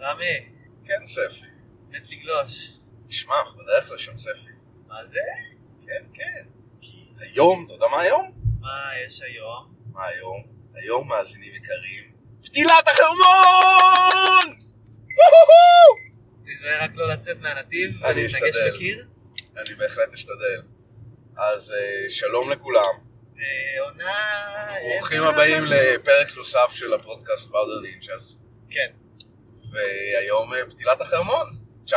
רמי, כן, ספי. מת לגלוש. תשמע, אנחנו בדרך לשם, ספי. מה זה? כן, כן. כי היום, אתה יודע מה היום? מה יש היום? מה היום? היום, מאזינים יקרים, פתילת החרמון! תיזהר רק לא לצאת מהנתיב ולהתנגש. בקיר. אני בהחלט אשתדל. אז אה, שלום לכולם. אה, עונה... ברוכים הבאים לפרק נוסף של הפודקאסט באודר נינג'אז. כן. והיום אה, פתילת החרמון, 19-20.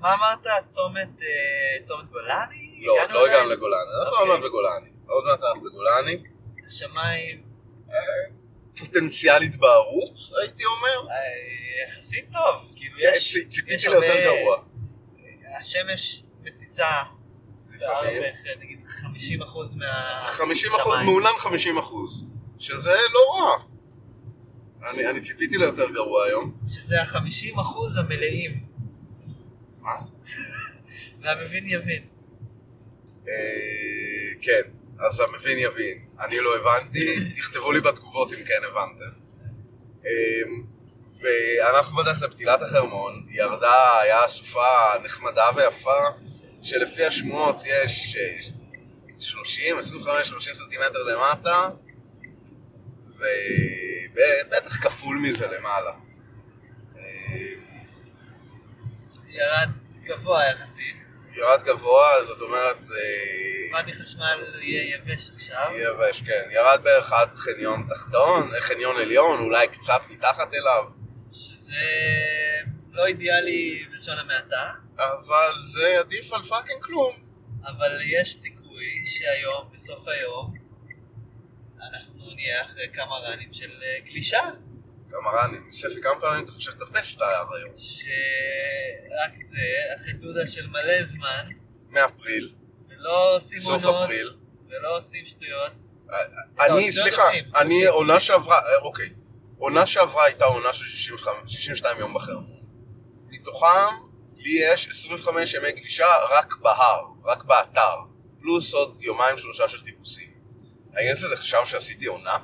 מה אמרת? צומת... אה, צומת גולני? לא, עוד לא? הגענו לגולני, אנחנו אוקיי. עוד מעט בגולני. עוד מעט אנחנו בגולני. השמיים פוטנציאל התבהרות, הייתי אומר. אה, יחסית טוב. כאילו, כן, יש... ציפיתי ליותר גרוע. השמש מציצה לפעמים. נגיד, 50% מה... 50 אחוז. מעונן 50 אחוז. שזה לא רע. אני אני ציפיתי ליותר גרוע היום. שזה ה-50% המלאים. מה? והמבין יבין. אה, כן, אז המבין יבין. אני לא הבנתי, תכתבו לי בתגובות אם כן הבנתם. אה, ואנחנו בדרך לפתילת החרמון, ירדה, היה סופה נחמדה ויפה, שלפי השמועות יש אה, 30, 25, 30 סנטימטר למטה, ובטח כפול מזה למעלה. אה, ירד גבוה יחסית. ירד גבוה, זאת אומרת... אה, ואדי חשמל יהיה יבש עכשיו. יבש, כן. ירד בערך עד חניון תחתון, אה, חניון עליון, אולי קצת מתחת אליו, שזה לא אידיאלי בלשון המעטה, אבל זה עדיף על fucking כלום. אבל יש סיכוי שהיום, בסוף היום, אנחנו נהיה אחרי כמה ראנים של אה, גלישה. כמה רני, ספי, כמה פעמים אתה חושב שאתה הרבה סטייר היום? שרק זה, אחרי דודה של מלא זמן, מאפריל, ולא עושים סוף עונות, אפריל. ולא עושים שטויות. אני, שטויות סליחה, אני עונה. שעברה, אה, אוקיי, עונה שעברה הייתה עונה של 65 62 יום בחרמון. מתוכם לי יש 25 ימי גלישה רק בהר, רק באתר, פלוס עוד יומיים שלושה של טיפוסים. האם זה נחשב שעשיתי עונה?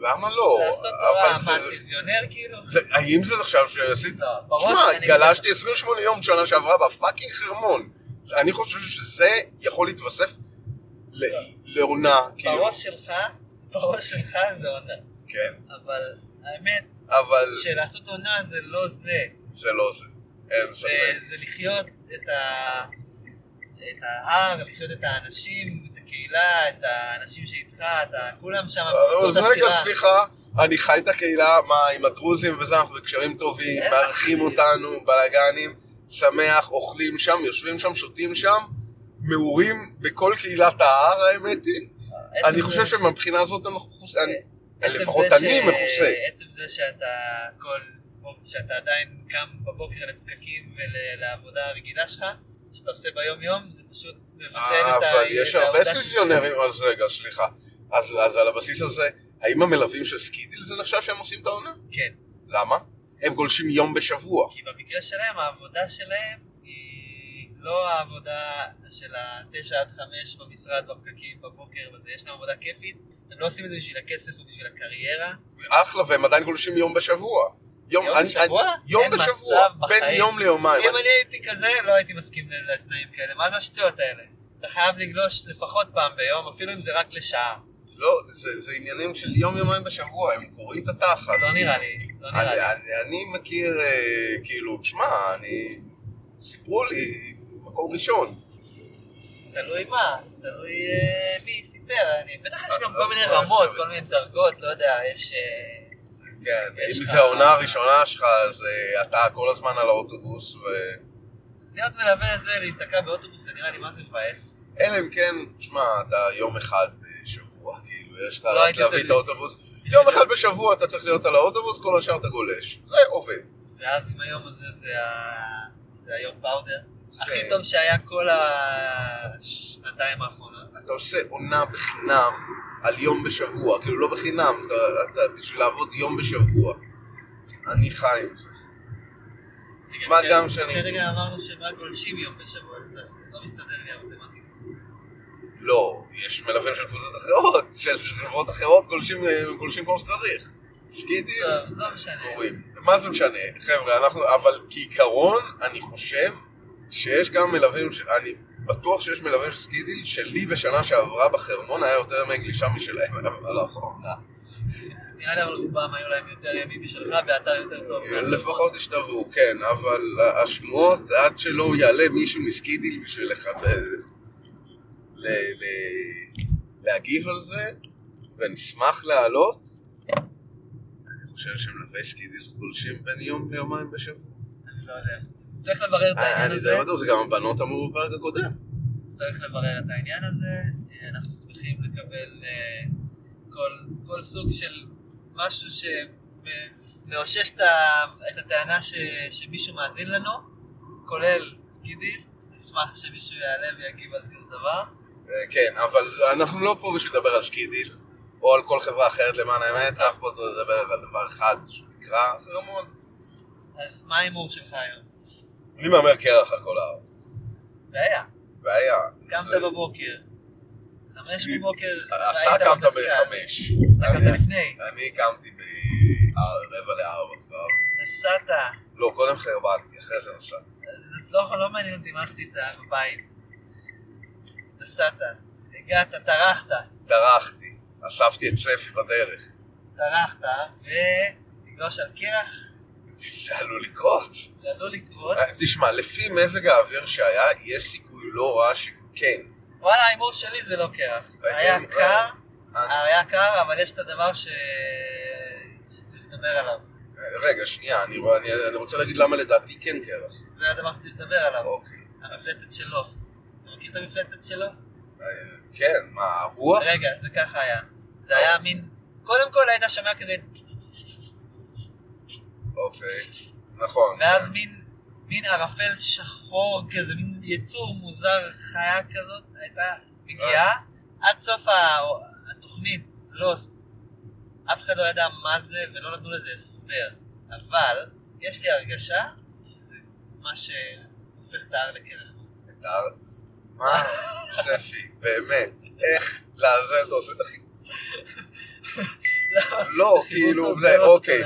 לא. למה לא? לעשות תורה, מה, זה- פיזיונר כאילו? זה- האם זה נחשב שעשיתי... לא, שמע, גלשתי 28 יום שנה שעברה בפאקינג חרמון. אני חושב שזה יכול להתווסף ל- לעונה, כאילו. בראש שלך, בראש שלך זה עונה. כן, אבל האמת אבל שלעשות עונה זה לא זה. זה לא זה. אין זה, ספק. זה לחיות את, ה... את ההר, לחיות את האנשים, הקהילה, את האנשים שאיתך, את ה... כולם שם אז באותה רגע. סליחה, אני חי את הקהילה, מה, עם הדרוזים וזה, אנחנו בקשרים טובים, מארחים? אותנו, בלאגנים, שמח, אוכלים שם, יושבים שם, שותים שם, מעורים בכל קהילת ההר, האמת היא. עצם אני חושב שמבחינה הזאת אנחנו עצם לפחות אני מכוסה. עצם זה שאתה כל... שאתה עדיין קם בבוקר לפקקים ולעבודה הרגילה שלך, שאתה עושה ביום יום, זה פשוט מבטל את ה... אבל יש הרבה seasonרים, אז רגע, סליחה. אז אז על הבסיס הזה, האם המלווים של SkiDeal זה נחשב שהם עושים את העונה? כן. למה? הם גולשים יום בשבוע. כי במקרה שלהם, העבודה שלהם היא לא העבודה של התשע עד חמש במשרד, בפקקים, בבוקר וזה, יש להם עבודה כיפית, הם לא עושים את זה בשביל הכסף או בשביל הקריירה. אחלה, והם עדיין גולשים יום בשבוע. יום, יום אני- בשבוע? אני- יום בשבוע, בין בחיים. יום ליומיים. אם אני הייתי כזה, לא הייתי מסכים לתנאים כאלה. מה זה השטויות האלה? אתה חייב לגלוש לפחות פעם ביום, אפילו אם זה רק לשעה. לא, זה זה עניינים של יום יומיים בשבוע, הם קוראים את התחת. לא נראה לי, לא נראה אני- לי. אני- אני מכיר, אה, כאילו, תשמע, אני... סיפרו לי, מקום ראשון. תלוי מה, תלוי אה, מי סיפר, אני- בטח יש גם אה, כל מיני רמות, כל מיני דרגות, לא יודע, יש... כן, אם זה העונה הראשונה שלך, אז אה, אתה כל הזמן על האוטובוס, ו... להיות מלווה זה להיתקע באוטובוס, זה נראה לי מה זה מבאס. אלא אם כן, תשמע, אתה יום אחד בשבוע, כאילו, יש לך לא רק להביא את האוטובוס. יום אחד בשבוע אתה צריך להיות על האוטובוס, כל השאר אתה גולש. זה עובד. ואז עם היום הזה זה היום פאודר. הכי טוב שהיה כל השנתיים האחרונות. אתה עושה עונה בחינם על יום בשבוע, כאילו לא בחינם, אתה, אתה בשביל לעבוד יום בשבוע. אני חי עם זה. מה גם שאני- לפני רגע אמרנו שהם רק גולשים יום בשבוע, זה לא מסתדר לי המתמטיקה. לא, יש מלווים של קבוצות אחרות, של חברות אחרות גולשים, גולשים כמו שצריך. סקידים, טוב, לא משנה. קוראים. מה זה משנה? חבר'ה, אנחנו, אבל כעיקרון, אני חושב שיש גם מלווים. אני בטוח שיש מלווים של SkiDeal, שלי בשנה שעברה בחרמון היה יותר ימי גלישה משלהם על האחרונה. נראה לי אבל רובם היו להם יותר ימים משלך באתר יותר טוב. לפחות השתוו, כן, אבל השמועות, עד שלא יעלה מישהו מ SkiDeal בשביל להגיב על זה, ונשמח להעלות, אני חושב שמלווי SkiDeal גולשים בין יום ליומיים בשבוע. אני לא יודע. צריך לברר את העניין אני הזה. די בטוח, זה גם הבנות אמרו בפרק הקודם. צריך לברר את העניין הזה. אה, אנחנו שמחים לקבל אה, כל- כל סוג של משהו שמאושש את הטענה ש- שמישהו מאזין לנו, כולל SkiDeal. נשמח שמישהו יעלה ויגיב על כזה דבר. אה, כן, אבל אנחנו לא פה בשביל לדבר על SkiDeal, או על כל חברה אחרת למען האמת, אנחנו פה לדבר על דבר אחד שנקרא חרמון. אז מה ההימור שלך היום? אני מהמר קרח על כל ההר. בעיה. בעיה. קמת בבוקר, חמש בבוקר, אתה קמת. בחמש. אתה קמת לפני, אני קמתי ברבע לארבע כבר. נסעת, לא, קודם חרבנתי, אחרי זה נסעתי. אז לא, לא מעניין אותי מה עשית בבית. נסעת, הגעת, טרחת, דרכתי, אספתי את ספי בדרך. טרחת, ותגלוש על קרח, זה עלול לקרות. זה עלול לקרות. אה, תשמע, לפי מזג האוויר שהיה, יש סיכוי לא רע שכן. וואלה, ההימור שלי זה לא קרח. אה, היה אה, קר, היה קר, אבל יש את הדבר ש... שצריך לדבר עליו. רגע, שנייה, אני, רואה- אני, אני רוצה להגיד למה לדעתי כן קרח. זה הדבר שצריך לדבר עליו. אוקיי. המפלצת של לוסט. אתה מכיר את המפלצת של לוסט? כן, מה, הרוח? רגע, זה ככה היה. זה היה מין... קודם כל היית שומע כזה... אוקיי, נכון. ואז מין... מין ערפל שחור כזה, מין יצור מוזר, חיה כזאת, הייתה מגיעה. עד סוף התוכנית, לוסט, אף אחד לא ידע מה זה ולא נתנו לזה הסבר. אבל, יש לי הרגשה שזה מה שהופך את ההר לקרח. את ההר... מה? ספי, באמת, איך לעזר אתה עושה את הכי... לא, כאילו, זה, אוקיי.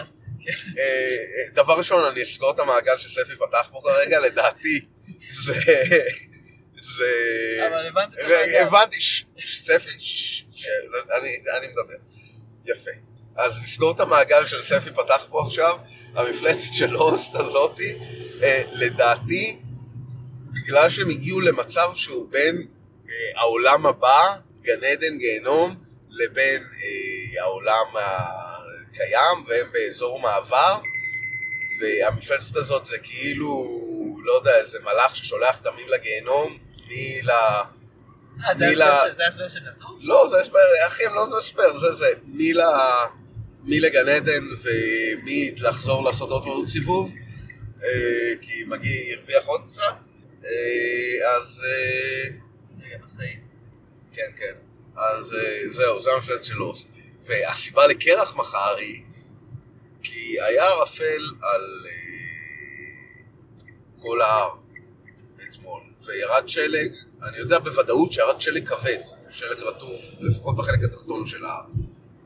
אה, אה, דבר ראשון, אני אסגור את המעגל שספי פתח פה כרגע, לדעתי זה... זה... אבל הבנת את המעגל. הבנתי, ספי, אני- מדבר. יפה. אז נסגור את המעגל של ספי פתח פה עכשיו, המפלצת של לוסט הזאתי, אה, לדעתי, בגלל שהם הגיעו למצב שהוא בין העולם הבא, גן עדן, גיהנום, לבין העולם הקיים, והם באזור מעבר, והמפלצת הזאת זה כאילו, לא יודע, איזה מלאך ששולח תמים לגיהנום, מי ל... אה, זה ההסבר ש- זה ההסבר שהם נתנו? לא, זה הסבר, אחי, הם לא הסבר, זה זה. מי, ל... מי לגן עדן ומי לחזור לעשות עוד פעם סיבוב, אה, כי מגי הרוויח עוד קצת, אה, אז אה, רגע, משאית. כן, כן. אז אה, זהו, זה המפלצת של לוסט. והסיבה לקרח מחר היא, כי היה ערפל על אה, כל ההר אתמול, וירד שלג, אני יודע בוודאות שירד שלג כבד, שלג רטוב, לפחות בחלק התחתון של ההר.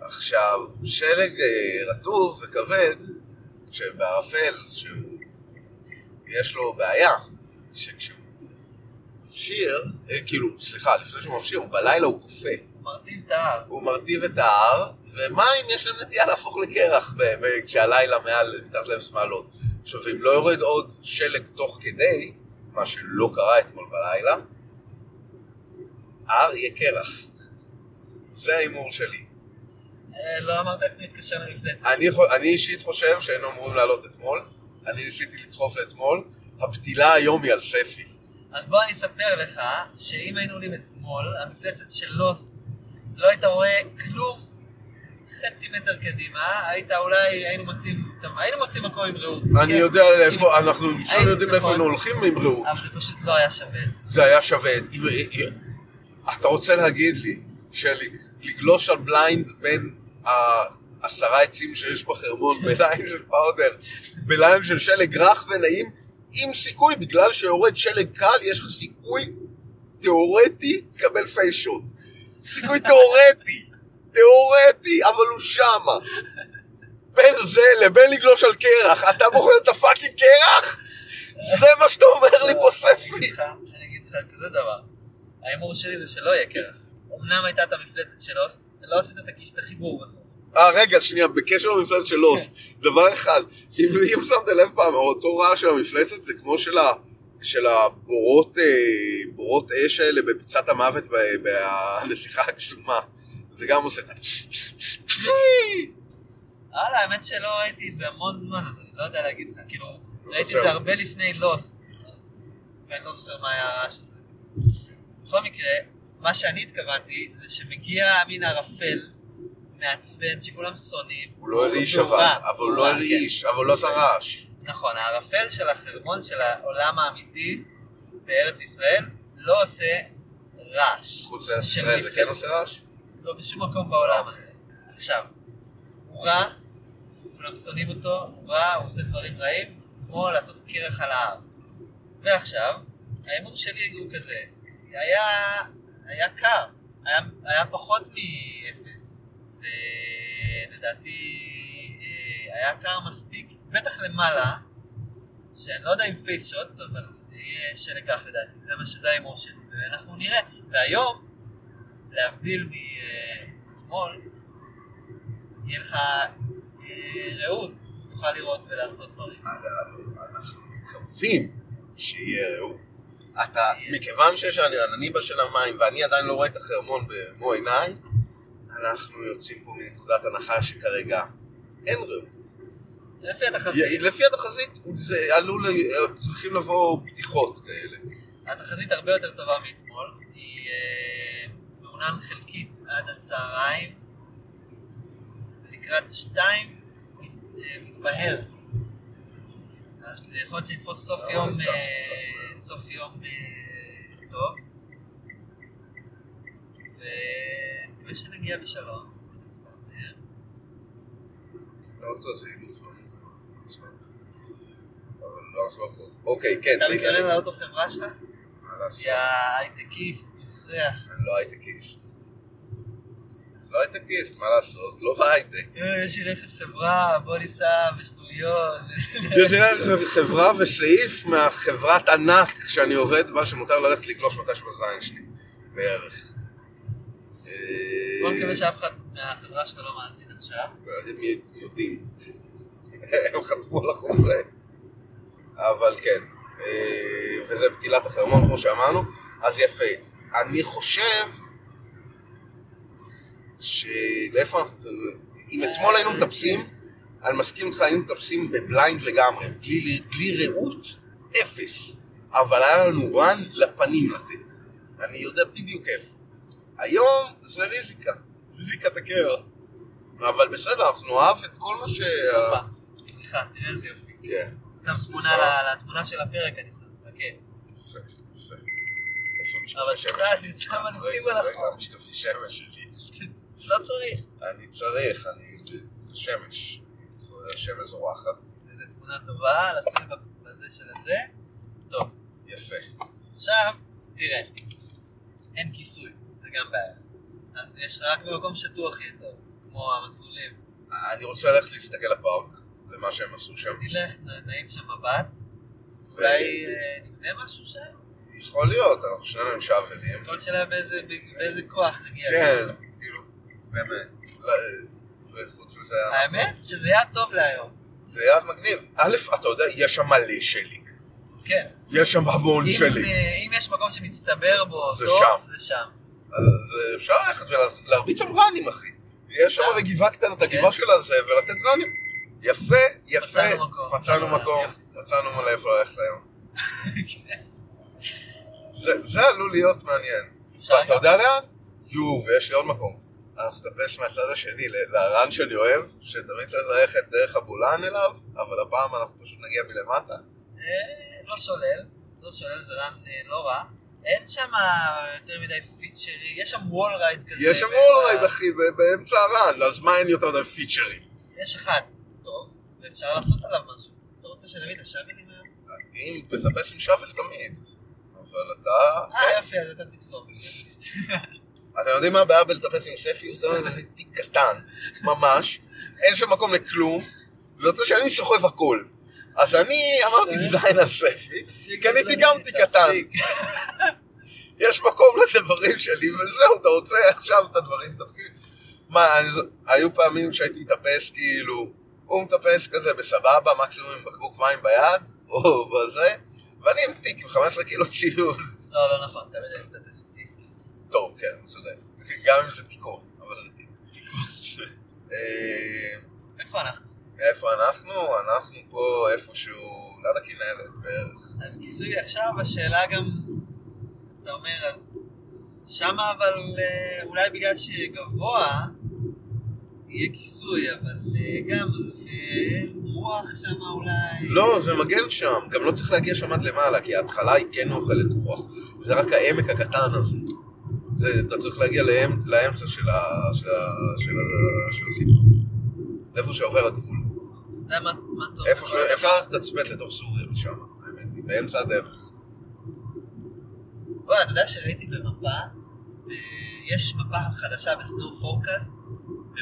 עכשיו, שלג אה, רטוב וכבד, שבערפל, שהוא, יש לו בעיה, שכשהוא מפשיר, אה, כאילו, סליחה, לפני שהוא מפשיר, בלילה הוא כופה. מרטיב את ההר. הוא מרטיב את ההר, ומים יש להם נטייה להפוך לקרח כשהלילה מעל, מתחת לאפס מעלות. עכשיו, אם לא יורד עוד שלג תוך כדי, מה שלא קרה אתמול בלילה, ההר יהיה קרח. זה ההימור שלי. אה, לא אמרת איך זה מתקשר למפלצת. אני אישית חושב שהיינו אמורים לעלות אתמול, אני ניסיתי לדחוף לאתמול, הפתילה היום היא על ספי. אז בוא אני אספר לך, שאם היינו עולים אתמול, המפלצת של לוסט, לא היית רואה כלום, חצי מטר קדימה, היית אולי, היינו מוצאים, היינו מוצאים מקום עם רעות. אני כן? יודע לאיפה, אנחנו היינו- יודעים נכון. היינו הולכים עם רעות. אבל זה פשוט לא היה שווה את זה. זה היה שווה. אם- אתה רוצה להגיד לי שלגלוש על בליין בין העשרה עצים שיש בחרמון ב line של powder, ב line של שלג רך ונעים, עם סיכוי, בגלל שיורד שלג קל, יש לך סיכוי תיאורטי לקבל פיישוט. סיכוי תיאורטי, תיאורטי, אבל הוא שמה. בין זה לבין לגלוש על קרח, אתה בוחר את הפאקינג קרח? זה מה שאתה אומר לי פה ספי. אני אגיד לך כזה דבר. ההימור שלי זה שלא יהיה קרח. אמנם הייתה את המפלצת של אוסט, לא עשית את החיבור בסוף. אה, רגע, שנייה, בקשר למפלצת של לוס, דבר אחד, אם שמת לב פעם, אותו רעש של המפלצת זה כמו של, ה, של הבורות אה, בורות אש האלה בביצת המוות בנסיכה הקסומה. זה גם עושה את ה... וואלה, האמת שלא ראיתי את זה המון זמן, אז אני לא יודע להגיד לך. כאילו, ראיתי את. זה הרבה לפני לוסט, אז... ואני לא זוכר מה היה הרעש הזה. בכל מקרה, מה שאני התכוונתי, זה שמגיע מין ערפל מעצבן שכולם שונאים. הוא לא הרעיש אבל, אבל הוא לא רע, הרעיש, אבל הוא לא עשה רעש. נכון, הערפל של החרמון של העולם האמיתי בארץ ישראל לא עושה רעש. חוץ לארץ ישראל זה. כן עושה רעש? לא בשום מקום בעולם הזה. עכשיו, הוא רע, כולם שונאים אותו, הוא רע, הוא עושה דברים רעים, כמו לעשות קרח על ההר. ועכשיו, ההימור שלי הוא כזה, היה, היה קר, היה, היה פחות מאפס, ולדעתי אה, היה קר מספיק, בטח למעלה, שאני לא יודע אם פייס שוטס, אבל יהיה שלג רך לדעתי, זה מה שזה ההימור שלי, ואנחנו נראה. והיום, להבדיל מאתמול, יהיה לך אה, רעות, תוכל לראות ולעשות דברים. אנחנו מקווים שיהיה רעות. אתה, מכיוון שיש עננים בשל המים ואני עדיין לא רואה את החרמון במו עיניי, אנחנו יוצאים פה מנקודת הנחה שכרגע אין רעות. לפי התחזית, לפי התחזית זה עלול, צריכים לבוא פתיחות כאלה. התחזית הרבה יותר טובה מאתמול, היא אה, מעונן חלקית עד הצהריים, לקראת שתיים אה, מתבהר. אז יכול להיות שנתפוס סוף יום, אה, לא. סוף יום טוב, ונקווה שנגיע בשלום. לא אותו זה הילוך אוקיי, כן. אתה. על האוטו חברה שלך? מה לעשות? יא הייטקיסט, מסריח. אני לא הייטקיסט. לא הייטקיסט, מה לעשות? לא בהייטק. אה, יש לי רכב חברה, בוא ניסע בשטויות. יש לי רכב חברה וסעיף מהחברת ענק שאני עובד בה שמותר ללכת לגלוש מתי שבזין שלי. בערך. בוא אה, נקווה שאף אחד מהחברה שלך לא מאזין עכשיו. הם יודעים. הם חתמו על החוזה. אבל כן. אה, וזה פתילת החרמון כמו שאמרנו. אז יפה. אני חושב שלאיפה אנחנו... אם אתמול היינו מטפסים, אני מסכים איתך, היינו מטפסים בבליינד לגמרי. בלי, בלי רעות, אפס. אבל היה לנו רן לפנים לתת. אני יודע בדיוק איפה. היום זה ריזיקה. ריזיקת הקרע. אבל בסדר, אנחנו נאהב את כל מה ש... סליחה, תראה איזה יופי. כן. שם תמונה לתמונה של הפרק, אני שם. חכה. יפה, יפה. אבל? קצת, אני שם רגע, על החוק. משקפי שמש שלי. לא צריך. אני צריך, אני... זה שמש. זה שמש זורחת. איזה תמונה טובה, לשים בזה של הזה. טוב, יפה. עכשיו, תראה. אין כיסוי, זה גם בעיה. אז יש רק במקום שטוח יהיה טוב, כמו המסלולים. אני רוצה ללכת להסתכל לפארק, למה שהם עשו שם. נלך, נעיף שם מבט. אולי אה, נבנה משהו שם? יכול להיות, אנחנו שנינו עם שאבלים. כל שאלה באיזה, כוח נגיע. כן, כאילו, באמת. לא, וחוץ מזה, האמת שזה היה טוב להיום. זה יעד מגניב. א', אתה יודע, יש שם מלא שליג. כן. יש שם המון אם, שליג. אה, אם יש מקום שמצטבר בו זה טוב, שם. זה שם. אז אה, אפשר ללכת ולהרביץ שם ראנים, אחי. יש שם אה. רגיבה קטנה, את הגבעה כן. של הזה, ולתת ראנים. יפה, יפה. מצאנו מקום. מצאנו מקום. מצאנו מלא איפה ללכת היום. כן. זה עלול להיות מעניין. גם- יודע לאן? יו, ויש לי עוד מקום. אנחנו נטפס מהצד השני ל run שאני אוהב, שתמיד צריך ללכת דרך הבולען אליו, אבל הפעם אנחנו פשוט נגיע מלמטה. אה, לא שולל, לא שולל, זה run אה, לא רע. אין שם יותר מדי feature, יש שם wall ride כזה. יש שם ב- wall ride אחי, באמצע ה run, אז מה אין יותר מדי פיצ'רים? יש אחד ואפשר לעשות עליו משהו. אתה רוצה שנביא את השאבלים היום? אני מטפס עם שוול תמיד, אבל אתה... אה, יופי, אז אתה תסחור. אתם יודעים מה הבעיה בלטפס עם ספי? הוא תיק קטן, ממש, אין שם מקום לכלום, ורוצה שאני סוחב הכל. אז אני אמרתי זין על ספי, קניתי גם תיק קטן. יש מקום לדברים שלי, וזהו, אתה רוצה עכשיו את הדברים, תתחיל. מה, היו פעמים שהייתי מטפס כאילו, הוא מטפס כזה בסבבה, מקסימום עם בקבוק מים ביד, או בזה, ואני עם תיק עם 15 קילו ציוד. לא, לא נכון, אתה יודע לטפס איתי. טוב, כן, הוא צודק. גם אם זה תיקון, אבל זה תיק. אה, איפה אנחנו? איפה אנחנו? אנחנו פה איפשהו, ליד הכנרת בערך. אז כיסוי עכשיו, השאלה גם, אתה אומר, אז אז שמה אבל אה, אולי בגלל שגבוה יהיה כיסוי, אבל אה, גם זה רוח שמה אולי... לא, זה מגן שם, גם לא צריך להגיע שם עד למעלה, כי ההתחלה היא כן אוכלת רוח. זה רק העמק הקטן הזה. זה, אתה צריך להגיע לאמ, לאמצע של, ה, של, ה, של, ה, של הסיפור. איפה שעובר הגבול. יודע מה מה טוב? איפה ש... אפשר ללכת לתצפת לתוך סוריה משם, האמת היא, באמצע הדרך. וואי, אתה יודע שראיתי במפה, אה, יש מפה חדשה בסנואו פורקאסט,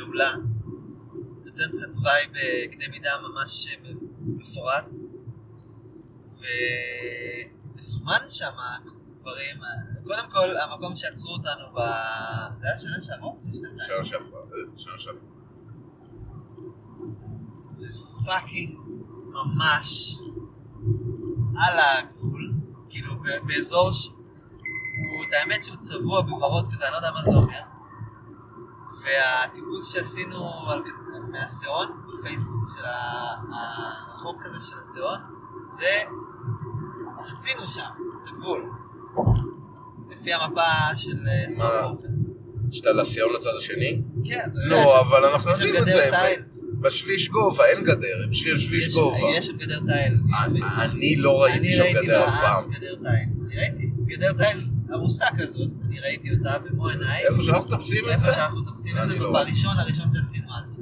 מעולה. נותנת לך תוואי בקנה מידה ממש אה, מפורט. ומסומן שם דברים, אה, קודם כל המקום שעצרו אותנו ב... זה היה שנה שעברה? שנתיים. שנה שעברה, אה, שנה שעברה. זה fucking ממש על הגבול, כאילו באזור ש... הוא, את האמת שהוא צבוע בוורוד כזה, אני לא יודע מה זה אומר. והטיפוס שעשינו על, מהשאון, ב face של ה- הרחוק כזה של השאון, זה חצינו שם, את הגבול. לפי המפה של מה? Snow-Forecast. שאתה לסיון לצד השני? כן, לא, אבל אנחנו יודעים את זה. בשליש גובה, אין גדר, עם שליש שליש יש- גובה. יש שם גדר תיל. אני- לא ראיתי שם גדר אף פעם. אני ראיתי גדר תיל. אני ראיתי. גדר תיל ארוסה כזאת, אני ראיתי אותה במו עיניי. איפה שאנחנו מטפסים את איפה זה? שאנחנו מטפסים את זה, לא. בראשון, הראשון שעשינו אז.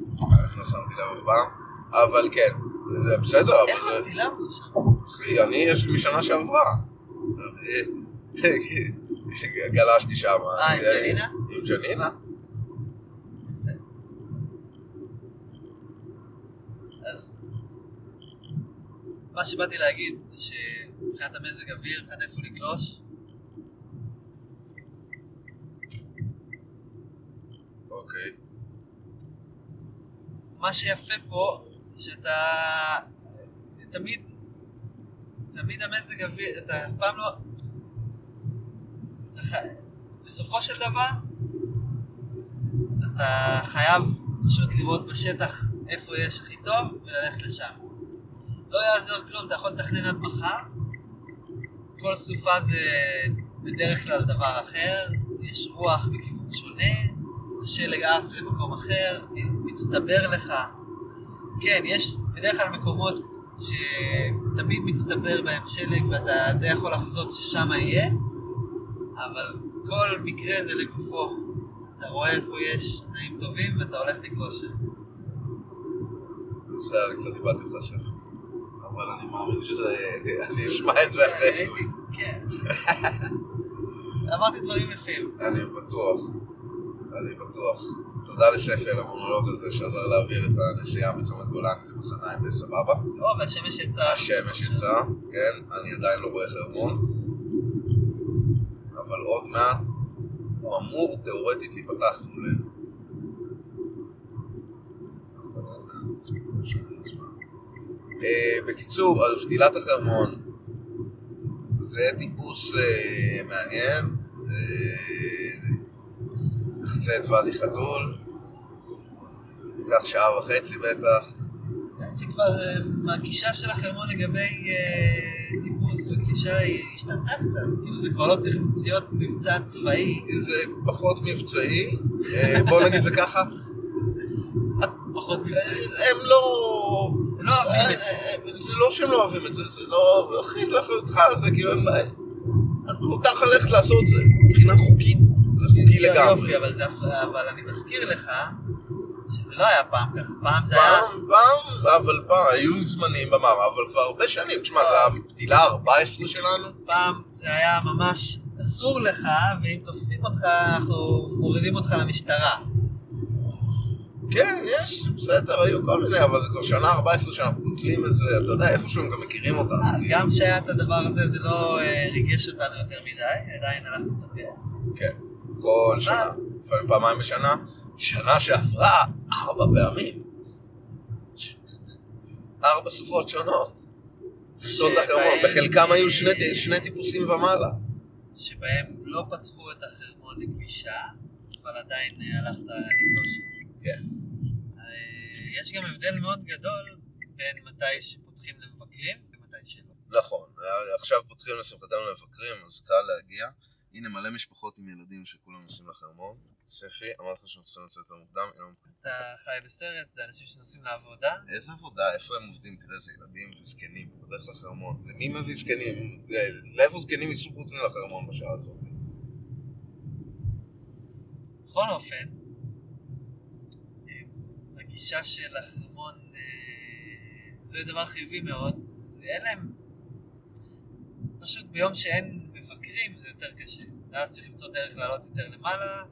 לא שמתי לב אף פעם. אבל כן, זה בסדר, איך. צילמנו שם? אני יש לי משנה שעברה. גלשתי שם. אה, עם ג'נינה? עם ג'נינה? אז מה שבאתי להגיד זה שמבחינת המזג אוויר, מבחינת איפה לגלוש, אוקיי. מה שיפה פה, שאתה תמיד, תמיד המזג אוויר, אתה אף פעם לא... אתה בסופו של דבר, אתה חייב פשוט לראות בשטח איפה יש הכי טוב וללכת לשם. לא יעזור כלום, אתה יכול לתכנן עד מחר, כל סופה זה בדרך כלל דבר אחר, יש רוח בכיוון שונה, השלג עף למקום אחר, מצטבר לך. כן, יש בדרך כלל מקומות שתמיד מצטבר בהם שלג ואתה די יכול לחזות ששם יהיה, אבל כל מקרה זה לגופו. אתה רואה איפה יש תנאים טובים ואתה הולך לגלוש שם. בסדר, אני קצת איבדתי את הספר. אבל אני מאמין שזה... אני אשמע את זה אחרי. כן. אמרתי דברים יפים. אני בטוח. אני בטוח. תודה לספי על המונולוג הזה שעזר להעביר את הנסיעה מצומת גולן למחניים בסבבה. או, והשמש יצאה. השמש יצאה, כן, אני עדיין לא רואה חרמון. אבל עוד מעט הוא אמור תאורטית להיפתח מולנו. אה, בקיצור, אז פתילת החרמון זה טיפוס אה, מעניין. נחצה את ואדי חתול, ייקח שעה וחצי בטח. האמת שכבר אה, מהגישה של החרמון לגבי אה, טיפוס וגלישה היא השתנתה קצת, כאילו זה כבר לא צריך להיות מבצע צבאי, זה פחות מבצעי, אה, בוא נגיד זה ככה, פחות מבצעי. הם לא... הם לא אוהבים את זה. זה לא שהם לא אוהבים את זה, זה לא... אחי, זה אחריותך, זה כאילו... מותר לך ללכת לעשות את זה, מבחינה חוקית, זה חוקי לגמרי. יופי, אבל, זה, אבל אני מזכיר לך שזה לא היה פעם ככה, פעם זה היה... פעם, פעם, אבל פעם, היו זמנים במערב, אבל כבר הרבה שנים. תשמע, זה הפתילה ה-14 שלנו. פעם זה היה ממש אסור לך, ואם תופסים אותך, אנחנו מורידים אותך למשטרה. כן, יש, בסדר, היו כל מיני, אבל זה כבר שנה 14 שאנחנו פותלים את זה, אתה יודע, איפשהו הם גם מכירים אותנו. כי- גם כשהיה את הדבר הזה, זה לא אה, ריגש אותנו יותר מדי, עדיין הלכנו לטפס. כן, כל שנה, לפעמים פעמיים בשנה. שנה שעברה, ארבע פעמים. ארבע סופות שונות. שיטות החרמון, בחלקם היו שני, שני טיפוסים ומעלה. שבהם לא פתחו את החרמון לגלישה, אבל עדיין אה, הלכת לגלוש. כן. אה, יש גם הבדל מאוד גדול בין מתי שפותחים למבקרים ומתי שלא. נכון, עכשיו פותחים לשמחתנו למבקרים, אז קל להגיע. הנה מלא משפחות עם ילדים שכולם נוסעים לחרמון. ספי, אמרתי לך שהם צריכים לצאת יותר מוקדם, הוא- אתה חי בסרט, זה אנשים שנוסעים לעבודה, איזה עבודה, איפה הם עובדים? תראה, זה ילדים וזקנים, בדרך לחרמון. למי מביא זקנים? לאיפה זקנים ייצאו חוץ מלחרמון בשעה הזאת? בכל אופן, אה, הגישה של החרמון אה, זה דבר חיובי מאוד, אין להם, פשוט ביום שאין מבקרים זה יותר קשה, ואז צריך למצוא דרך לעלות יותר למעלה,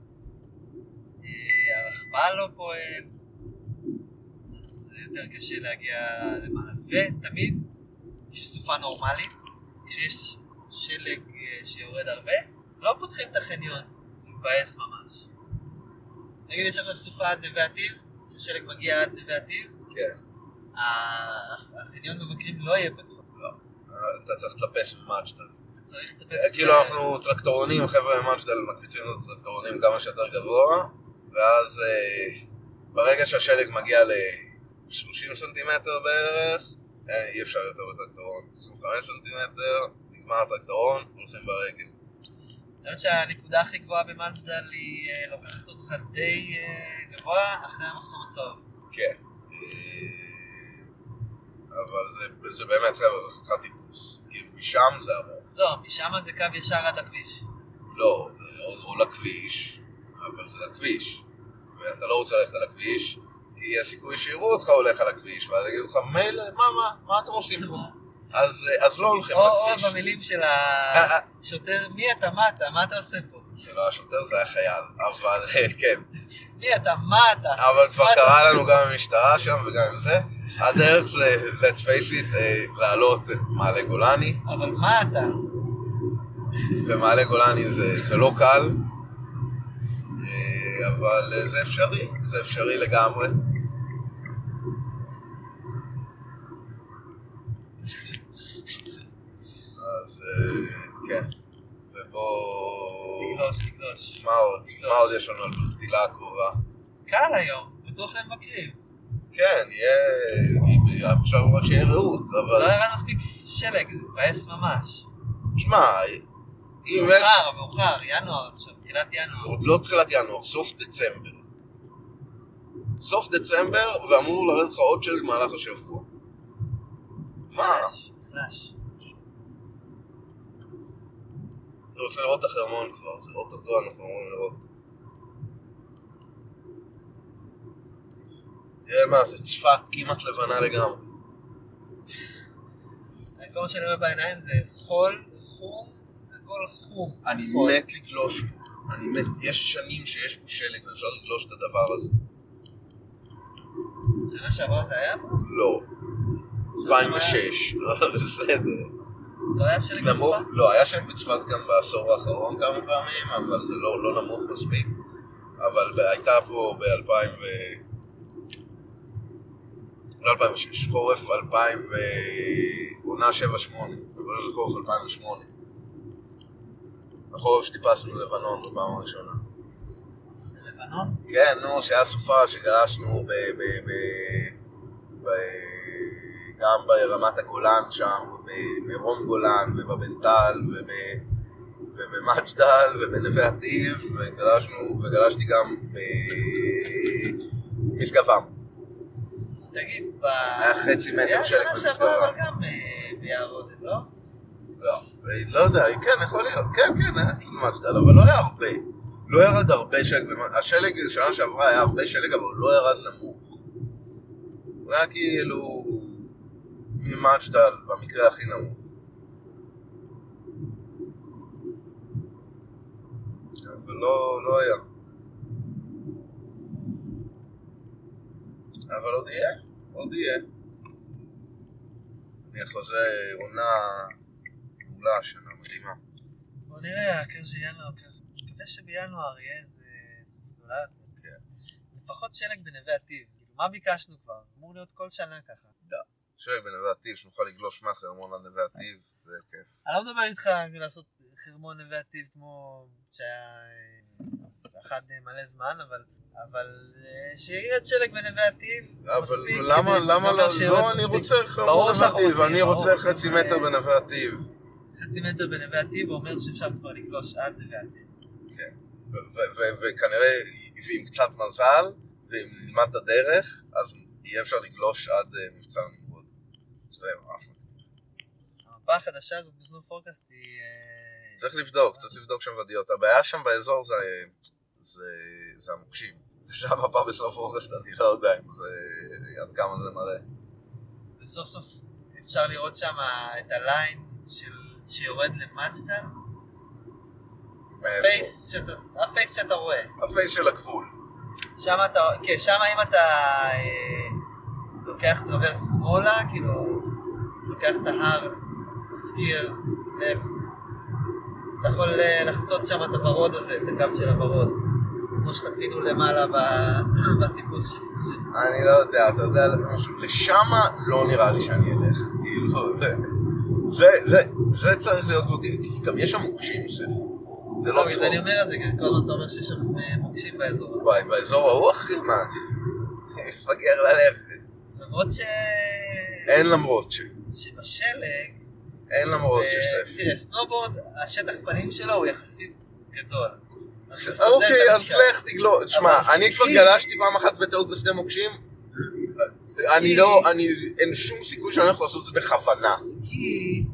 אה, הרכבל לא פועל, אז זה יותר קשה להגיע למעלה, ותמיד כשיש סופה נורמלית, כשיש שלג אה, שיורד הרבה, לא פותחים את החניון, זה מבאס ממש. נגיד יש עכשיו סופה עד נווה עתיב, השלג מגיע עד נווה עתיב, כן. החניון מבקרים לא יהיה פתוח. אתה צריך לטפס ממג'דל. אתה צריך לטפס... כאילו אנחנו טרקטורונים, חבר'ה ממג'דל מקפיצים את הטרקטורונים כמה שיותר גבוה, ואז אה, ברגע שהשלג מגיע ל-30 סנטימטר בערך, אה, אי אפשר יותר בטרקטורון. 25 סנטימטר, נגמר הטרקטורון, הולכים ברגל. האמת שהנקודה הכי גבוהה במג'דל היא אה, לוקחת אותך די אה, גבוה אחרי המחסום הצהוב. כן. אה, אבל זה, זה באמת, חבר'ה, זה חתיכת טיפוס. כאילו, משם זה ארוך. לא, משם זה קו ישר עד הכביש. לא, או, או לכביש, אבל זה הכביש. ואתה לא רוצה ללכת על הכביש, כי יש סיכוי שיראו אותך הולך על הכביש, ואז יגידו לך, מילא, מה, מה, מה אתם עושים פה? אז, אה, אז לא הולכים או על או הכביש. במילים של אה, אה. השוטר, מי אתה, מה אתה, מה אתה עושה פה? זה לא השוטר, זה היה חייל, אבל אה, כן. מי אתה, מה אתה? אבל כבר קרה? לנו גם עם המשטרה שם וגם עם זה. הדרך זה, let's face it, אה, לעלות את מעלה גולני. אבל מה אתה? ומעלה גולני זה, זה לא קל, אה, אבל אה, זה אפשרי, זה אפשרי לגמרי. אז כן, ובוא... לגלוש, לגלוש. מה עוד? מה עוד יש לנו על הקרובה? קל היום, בטוח למבקרים. כן, יהיה... עכשיו רק שיהיה רעות, לא אבל... ירד מספיק שלג, זה מבאס ממש. תשמע, אם יש... מאוחר, מאוחר, ינואר עכשיו, תחילת ינואר. עוד לא תחילת ינואר, סוף דצמבר. סוף דצמבר, ואמור לרדת לך עוד שלג במהלך השבוע. מה? אני רוצה לראות את החרמון כבר, זה אוטוטו אנחנו אמורים לראות. תראה מה, זה צפת כמעט לבנה לגמרי. כל מה שאני רואה בעיניים זה חול, חום, הכל חום. אני. מת לגלוש פה. אני מת, יש שנים שיש פה שלג ואפשר לגלוש את הדבר הזה. שנה שעברה זה היה? לא. 2006, בסדר. לא היה שלג בצפת? לא, היה שלג בצפת גם בעשור האחרון כמה פעמים, אבל זה לא, לא נמוך מספיק. אבל הייתה פה ב-2000 ו... לא 2006, חורף 2000 ו... עונה 7-8, אבל זה חורף 2008. החורף שטיפסנו ללבנון בפעם הראשונה. לבנון? כן, נו, שהיה סופה שגלשנו ב... ב... ב... ב... גם ברמת הגולן שם, במרום גולן ובבנטל וב... ובמג'דל ובנווה עתיב, וגלשנו, וגלשתי גם במשגב תגיד, ב... היה חצי מטר שלג היה שנה שעברה גם אה, ביער עודד, לא? לא, לא יודע, כן, יכול להיות, כן, כן, היה קצת מג'דל, אבל לא היה הרבה. לא ירד הרבה שלג, השלג שנה שעברה היה הרבה שלג, אבל לא ירד נמוך. הוא היה כאילו ממג'דל, במקרה הכי נמוך. אבל לא, לא היה. אבל עוד יהיה, עוד יהיה. אני חוזה עונה מעולה השנה, מדהימה. בוא נראה, הקר של ינואר, אני מקווה שבינואר יהיה איזה סוף גדולה. כן. לפחות שלג בנווה עתיב. כאילו, מה ביקשנו כבר? אמור להיות כל שנה ככה. שלג בנווה עתיב, שנוכל לגלוש מהחרמון עד נווה עתיב, זה כיף. אני לא מדבר איתך לעשות חרמון נווה עתיב כמו שהיה אה, אחד אה, מלא זמן, אבל... אבל אה, שירד שלג בנווה עתיב, אבל מספיק למה, כדי- למה אומר לא, לא, אני. רוצה חרמון ברור נווה שאנחנו עתיב, רוצים, אני. רוצה חצי מטר בנווה עתיב. חצי מטר בנווה עתיב אומר שאפשר כבר לגלוש עד נווה עתיב. ו- ו- וכנראה, ועם קצת מזל, ואם נלמד את הדרך, אז יהיה אפשר לגלוש עד אה, מבצע נמרוד. זהו, מגניב. המפה החדשה הזאת בסנוף פורקאסט היא... אה, צריך לבדוק, צריך לבדוק שם ודיות. הבעיה שם באזור זה, זה, זה המוקשים. זה המפה בסוף אוגוסט, אני לא יודע אם זה, עד כמה זה מראה. וסוף סוף אפשר לראות שם את ה line של... שיורד למג'דל. ה face שאתה, ה face שאתה רואה. ה face של הגבול. שם אתה, כן, שם אם אתה אה, לוקח traverse שמאלה, כאילו, לוקח את ההר, skier's left, אתה יכול אה, לחצות שם את הוורוד הזה, את הקו של הוורוד. כמו שחצינו למעלה בטיפוס של... אני לא יודע, אתה יודע משהו, לשמה לא נראה לי שאני אלך, כאילו, זה, זה, זה, צריך להיות כבר, כי גם יש שם מוקשים, ספר. זה לא צחוק. אני אומר את זה, כי כל הזמן אתה אומר שיש שם אה, מוקשים באזור הזה. וואי, באזור ההוא, אחי, מה, אני מפגר ללכת. למרות ש... אין למרות ש... שבשלג, אין למרות אה, ש. תראה, סנובורד, השטח פנים שלו הוא יחסית גדול. אוקיי, אז. לך תגלוש. תשמע, אבל אני כבר גלשתי פעם אחת בטעות בשדה מוקשים. אני לא, אני, אין שום סיכוי שאני הולך לעשות את זה בכוונה. סקי,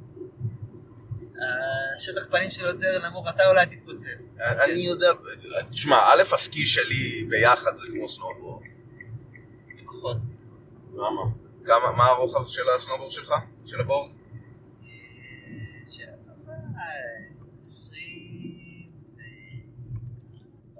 השטח פנים שלו יותר נמוך, אתה אולי תתפוצץ. אני יודע, תשמע, א', הסקי שלי ביחד זה כמו סנובורד. פחות. למה? כמה, מה הרוחב של הסנובורד שלך? של הבורד? אה, שאלה טובה, אה, עשרים ו-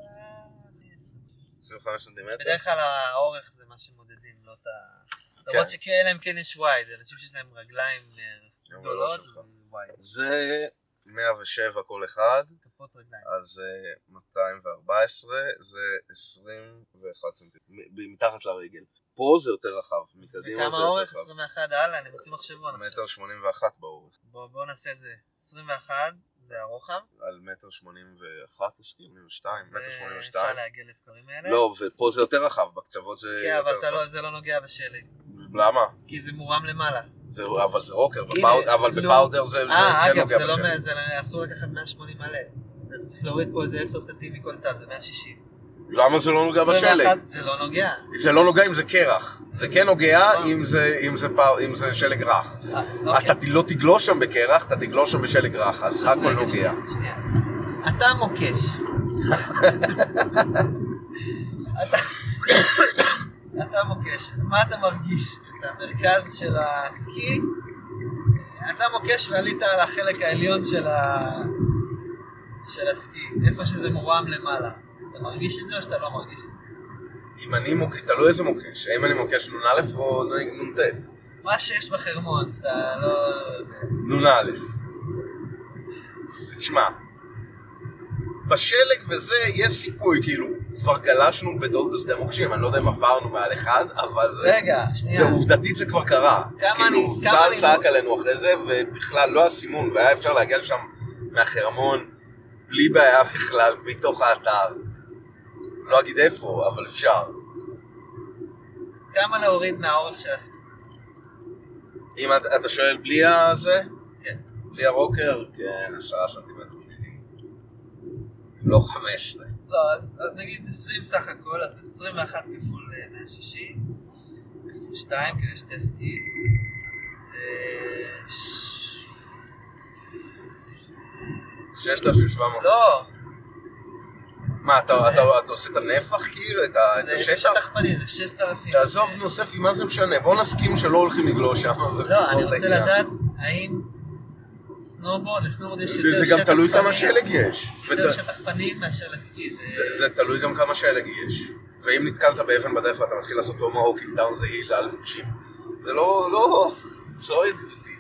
25 סנטימטר? בדרך כלל האורך זה מה שמודדים, לא את ה... למרות שכן, אלא אם כן יש וייד, אנשים שיש להם רגליים אה, גדולות, לא. אז זה וייד. זה 107 כל אחד, כפות רגליים. אז אה, 214 זה 21 סנטימטר, מתחת לרגל. פה זה יותר רחב, מקדימה זה יותר אורך? רחב. 21 הלאה, אני מוציא מחשבון. מטר 81 באורך. בוא בוא נעשה את זה. 21 זה הרוחב. על מטר 81 או 82, זה מטר אפשר 82. לעגל את הדברים האלה. לא, ופה זה יותר רחב, בקצוות זה כן, אבל יותר אתה לא- רחב. זה לא נוגע בשלג. למה? כי זה מורם למעלה. זה- אבל זה רוקר, בפאוד- אבל לא. בפאודר זה זה אה, כן אגב, נוגע זה לא, בשלג. מ- זה אסור לקחת 180 מלא. צריך להוריד פה איזה 10 סנטים מכל צד, זה 160. למה זה לא נוגע בשלג? 21 זה לא נוגע. זה לא נוגע אם זה קרח. זה כן נוגע לא. אם זה- אם זה פאו- אם זה שלג רך. אה, אוקיי. אתה לא תגלוש שם בקרח, אתה תגלוש שם בשלג רך, אז הכל נוגע. שנייה. אתה מוקש. אתה- מוקש. מה אתה מרגיש? את המרכז של הסקי? אתה מוקש ועלית על החלק העליון. של הסקי, איפה שזה מורם למעלה. אתה מרגיש את זה או שאתה לא מרגיש? אם אני מוקש, תלוי איזה מוקש. האם אני מוקש נ"א או נ"ט? מה שיש בחרמון, שאתה לא... זה... נ"א. תשמע, בשלג וזה יש סיכוי, כאילו, כבר גלשנו בדעות בשדה מוקשים, אני לא יודע אם עברנו מעל אחד, אבל זה... רגע, שנייה. זה עובדתית זה כבר קרה. כמה כאילו, אני- כמה צה"ל אני- צעק עלינו אחרי זה, ובכלל לא היה סימון, והיה אפשר להגיע לשם מהחרמון בלי בעיה בכלל, מתוך האתר. לא אגיד איפה, אבל אפשר. כמה להוריד מהאורך של הסקי? אם אתה- אתה שואל בלי הזה? כן. בלי ה rocker? כן, עשרה סנטימטרים. לא חמש עשרה. לא, אז, אז נגיד 20 סך הכל, אז 21 כפול אה, 160, כפול 2 כדי שתי skis, זה... ש- 6,700. לא, מה, אתה זה- אתה- אתה עושה את הנפח כאילו? את ה- את זה השטח? שטח פנים, זה 6,000. תעזוב נוספי, מה זה משנה? בוא נסכים שלא הולכים לגלוש שם. לא, אני רוצה לדעת האם סנובורד, לסנובורד יש יותר שטח גם תלוי כמה פנים- שלג יש. יותר ות- שטח פנים מאשר לסקי, זה... זה, זה תלוי גם כמה שלג יש. ואם נתקלת באבן בדרך ואתה מתחיל לעשות tomahawking down the hill על מוקשים. זה לא, לא, זה לא ידידותי.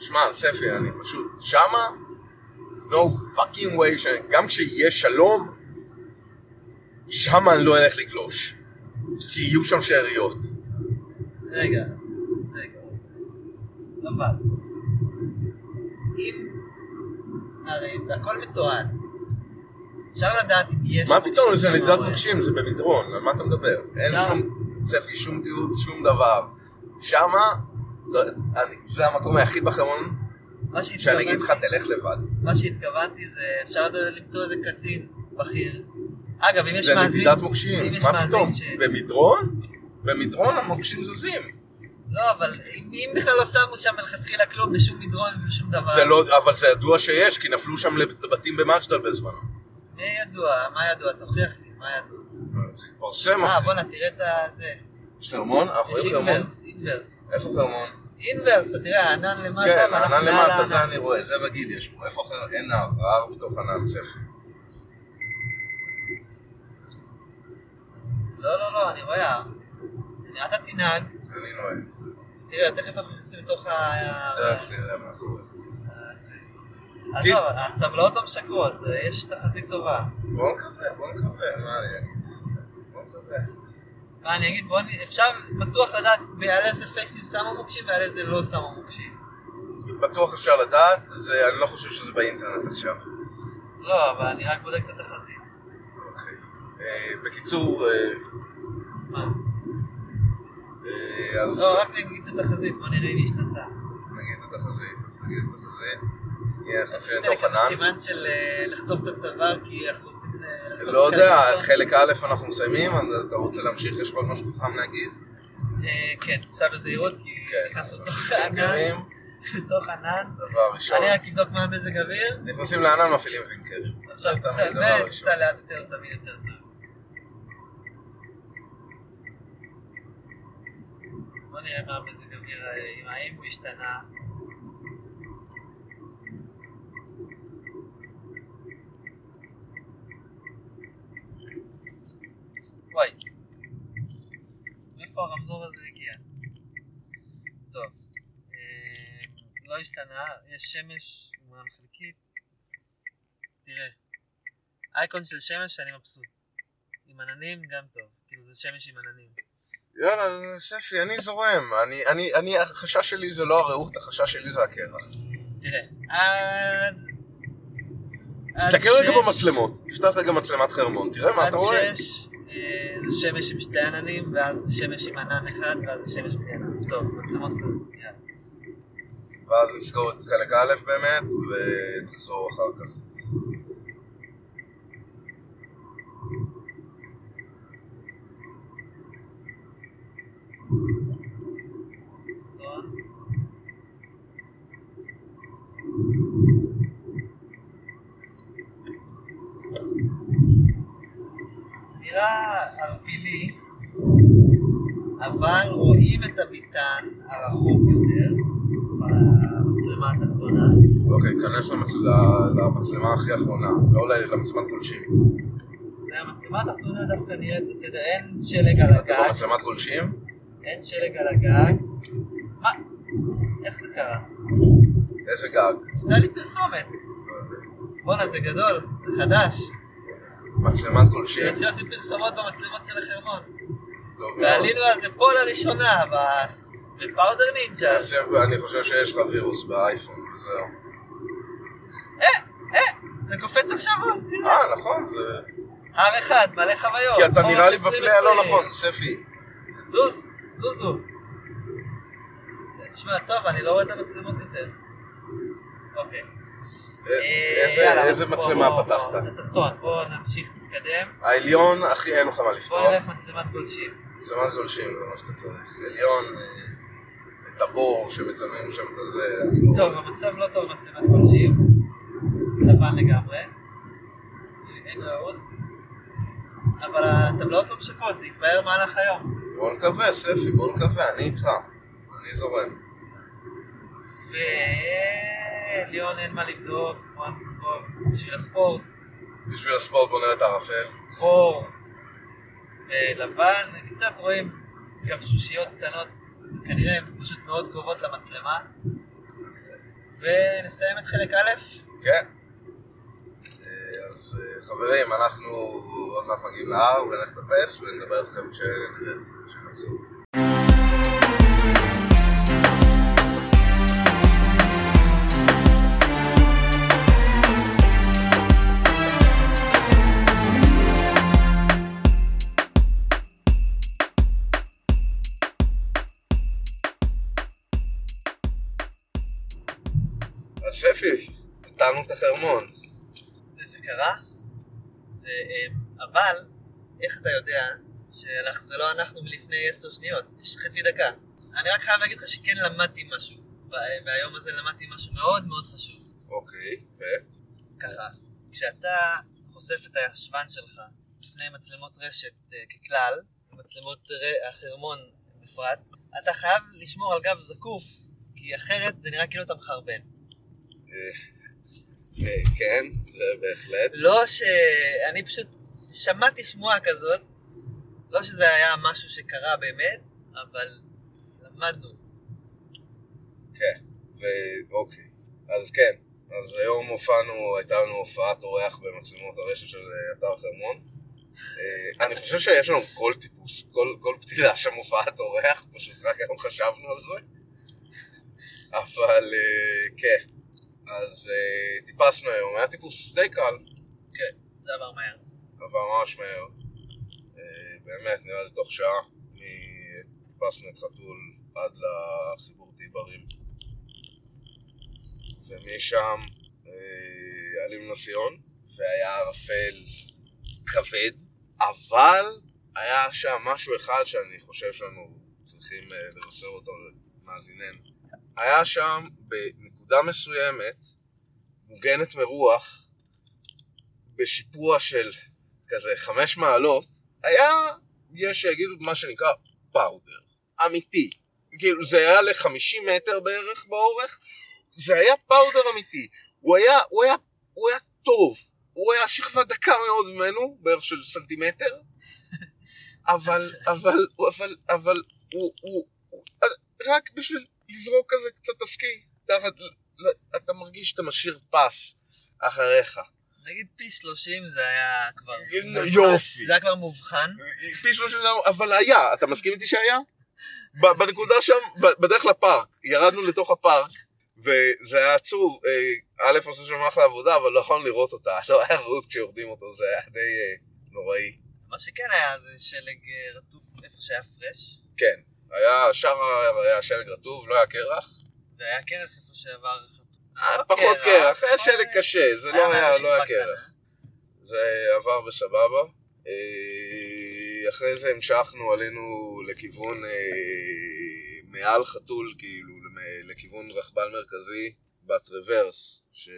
שמע, ספי, אני פשוט, שמה, no fucking way, ש... גם כשיהיה שלום, שמה אני לא אלך לגלוש. כי יהיו שם שאריות. רגע, רגע. אבל, אם... הרי הכל מתועד. אפשר לדעת אם יש... מה פתאום, זה שם אין. מוקשים, זה במדרון, על מה אתה מדבר? אין שם. שום, ספי, שום תיעוד, שום דבר. שמה, זה- אני- זה המקום היחיד בחרמון שאני אגיד לך, תלך לבד. מה שהתכוונתי זה אפשר למצוא איזה קצין בכיר. אגב, אם יש זה מאזין... נדידת אם מוקשים, יש מה פתאום? במדרון? במדרון המוקשים זזים. לא, אבל אם אם בכלל לא שמו שם מלכתחילה כלום, בשום מדרון ובשום דבר. זה לא, אבל זה ידוע שיש, כי נפלו שם לבתים במג'דל בזמנו. מי ידוע? מה ידוע? תוכיח לי, מה ידוע? זה התפרסם, אה, אחי. בואנה, תראה את הזה. יש חרמון? אנחנו יש רואים חרמון? אינברס, אינברס. איפה חרמון? אינברס, תראה, הענן למטה, כן, הענן מעל למטה, זה. אני רואה, זה רגיל יש פה. איפה אחר? אין ההר בתוך ענן, ספי. לא, לא, לא, אני רואה. אתה תנהג, אני לא רואה. תראה, תכף אנחנו נכנסים לתוך ה... תכף נראה מה קורה. כי- עזוב, הטבלאות לא משקרות, יש תחזית טובה. בוא נקווה, בוא נקווה, מה אני אגיד? בוא נקווה. מה אני אגיד, בוא. אפשר בטוח לדעת על איזה פייסים שמו מוקשים ועל איזה לא שמו מוקשים. בטוח אפשר לדעת, זה, אני לא חושב שזה באינטרנט עכשיו. לא, אבל אני רק בודק את התחזית. אוקיי. אה, בקיצור, אה, מה? אה, אז לא, רק נגיד את התחזית, בוא נראה אם היא השתנתה. נגיד את התחזית, אז תגיד את התחזית. עשית ענן. סימן של אה, לחטוף את הצוואר, כי אנחנו רוצים אה, לחטוף לא יודע, חלק א' אנחנו מסיימים, אז אתה רוצה להמשיך? יש לך עוד משהו חכם להגיד? אה, כן, סע בזהירות, כי. נכנסנו לתוך ענן, לתוך ענן. דבר ראשון. אני רק אבדוק מה המזג אוויר, נכנסים לענן מפעילים וינקרים. עכשיו. ותצא לאט יותר, זה תמיד יותר טוב. בוא נראה מה המזג אוויר, אם- האם הוא השתנה. וואי, מאיפה הרמזור הזה הגיע? טוב, אה, לא השתנה, יש שמש, אומנם חלקית. תראה, אייקון של שמש אני מבסוט. עם עננים גם טוב, כאילו זה שמש עם עננים. יאללה, ספי, אני זורם. אני, אני, אני, החשש שלי זה לא הרעות, החשש שלי זה הקרח. תראה, עד... עד תסתכל רגע שש- במצלמות. פתח רגע מצלמת חרמון, תראה מה עד אתה רואה. שש אה, זה שמש עם שתי עננים, ואז שמש עם ענן אחד, ואז זה שמש בלי ענן. טוב, מצלמות חלק. ואז נסגור את חלק א' באמת, ונחזור אחר כך. תחתון. נראה ערפילי, רואים את הביטן הרחוק יותר במצלמה התחתונה. אוקיי, כנס למצלמה הכי אחרונה, לא למצלמת גולשים. זה המצלמה התחתונה דווקא נראית בסדר, אין שלג על אתה הגג, במצלמת גולשים? אין שלג על הגג. מה? איך זה קרה? איזה גג? קפצה לי פרסומת. בואנה זה גדול, זה חדש. מצלמת אני גולשים? התחיל לשים פרסומות במצלמות של החרמון. ועלינו על זה פה לראשונה, בפאודר נינג'ה. אני חושב- שיש לך וירוס באייפון, וזהו. זה קופץ עכשיו עוד, תראה. אה, נכון, זה... R1, מלא חוויות. כי אתה נראה לי 2020. בפליי הלא נכון, ספי. זוז, זוזו. תשמע, טוב, אני לא רואה את המצלמות יותר. אוקיי. אה, איזה- יאללה, איזה בוא- מצלמה בוא- פתחת? בוא, בוא נמשיך, נתקדם. העליון, אחי, אין לך מה בוא לפתוח. נלך מצלמת גולשים. מצלמת גולשים, זה מה שאתה צריך. עליון, אה, את הבור שמצלמים שם את הזה. לא- טוב, המצב לא טוב מצלמת גולשים. לבן לגמרי. אין רעות. אבל הטבלאות לא משקות, זה יתבהר במהלך היום. בוא נקווה, ספי, בוא נקווה, אני איתך. אני זורם. וליאון אין מה לבדוק, בשביל הספורט, בשביל הספורט בוא נראה את הערפל. חור, לבן, קצת רואים גבשושיות קטנות, כנראה הן פשוט מאוד קרובות למצלמה. ונסיים את חלק א', כן. אה, אז אה, חברים, אנחנו עוד מעט מגיעים להר ונלך לטפס ונדבר איתכם כשנחזור. שפי, נתנו את החרמון. זה קרה, זה, אה, אבל איך אתה יודע שזה לא אנחנו מלפני עשר שניות, יש חצי דקה. אני רק חייב להגיד לך שכן למדתי משהו, והיום הזה למדתי משהו מאוד מאוד חשוב. אוקיי, ו? ככה, כשאתה חושף את הישבן שלך לפני מצלמות רשת אה, ככלל, ומצלמות ר- החרמון בפרט, אתה חייב לשמור על גב זקוף, כי אחרת זה נראה כאילו אתה מחרבן. כן, זה בהחלט. לא ש... אני פשוט שמעתי שמועה כזאת, לא שזה היה משהו שקרה באמת, אבל למדנו. כן, ואוקיי. אז כן, אז היום הופענו, הייתה לנו הופעת אורח במצלמות הרשת של אה, אתר חרמון. אה, אני חושב שיש לנו כל טיפוס, כל, כל פתילה שם הופעת אורח, פשוט רק היום חשבנו על זה. אבל אה, כן, אז אה, טיפסנו היום, היה טיפוס די קל, כן, זה עבר מהר. עבר ממש מהר. אה, באמת, נראה לי תוך שעה, טיפסנו את חתול עד לחיבור טיברים. ומשם אה, עלינו לציון, והיה ערפל כבד, אבל היה שם משהו אחד שאני חושב שאנו צריכים אה, לבשר אותו למאזיננו. היה שם בנקודה מסוימת, מוגנת מרוח, בשיפוע של כזה חמש מעלות, היה, יש שיגידו מה שנקרא פאודר, אמיתי. כאילו זה היה ל-50 מטר בערך באורך, זה היה פאודר אמיתי. הוא היה, הוא היה, הוא היה טוב. הוא היה שכבה דקה מאוד ממנו, בערך של סנטימטר, אבל, אבל, אבל, אבל, הוא, הוא, הוא, רק בשביל לזרוק כזה קצת הסקי, תחת, ל- אתה מרגיש שאתה משאיר פס אחריך. נגיד פי 30 זה היה כבר... יופי. זה היה כבר מובחן. פי שלושים זה... אבל היה, אתה מסכים איתי שהיה? בנקודה שם, בדרך לפארק, ירדנו לתוך הפארק, וזה היה עצוב, אה, א' עושה שם אחלה עבודה, אבל לא יכולנו לראות אותה, לא היה ראות כשיורדים אותו, זה היה די אה, נוראי. מה שכן היה זה שלג אה, רטוב איפה שהיה פרש, כן, היה, שער היה שלג רטוב, לא היה קרח, והיה קרח איפה שעבר. אה, פחות קרח, היה שלג קשה, זה לא היה, לא. קרח. זה עבר בסבבה. אה, אחרי זה המשכנו, עלינו לכיוון אה, מעל חתול, כאילו, לכיוון רכבל מרכזי בטרוורס, ש...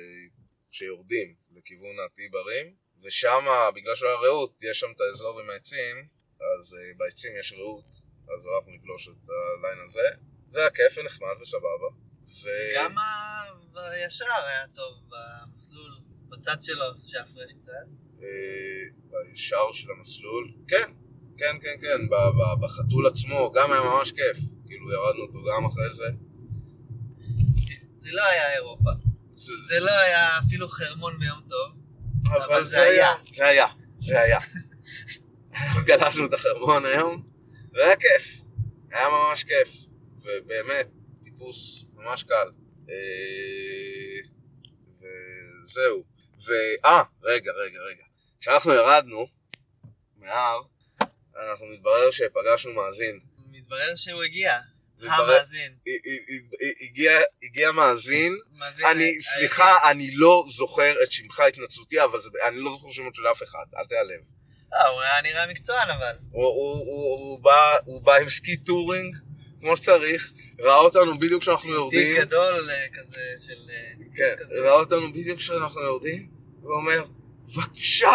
שיורדים לכיוון הטיברים, ושם, בגלל שהיה רעות, יש שם את האזור עם העצים, אז אה, בעצים יש רעות, אז הלכנו לגלוש את הליין הזה. זה היה כיף ונחמד וסבבה. ו... גם הישר היה טוב במסלול, בצד שלו שהפרש קצת. אה, בישר של המסלול. כן, כן, כן, כן, בחתול עצמו גם היה ממש כיף. כאילו ירדנו אותו גם אחרי זה. זה לא היה אירופה. זה, זה לא היה אפילו חרמון ביום טוב. אבל אבל זה זה היה, היה. זה היה, זה היה. גלשנו את החרמון היום, והיה כיף. היה ממש כיף. ובאמת, טיפוס ממש קל. אה, וזהו. ואה, רגע, רגע, רגע. כשאנחנו ירדנו מההר, אנחנו מתברר שפגשנו מאזין. מתברר שהוא הגיע. המאזין. הגיע- מאזין, אני, היחיד. סליחה, אני לא זוכר את שמך התנצלותי, אבל אני לא זוכר שמות של אף אחד, אל תיעלב. אה, הוא היה נראה מקצוען אבל. הוא בא עם ski touring, כמו שצריך, ראה אותנו בדיוק כשאנחנו יורדים. תיק גדול אה, כזה של... אה, כן. ראה אותנו בדיוק כשאנחנו יורדים, ואומר, בבקשה,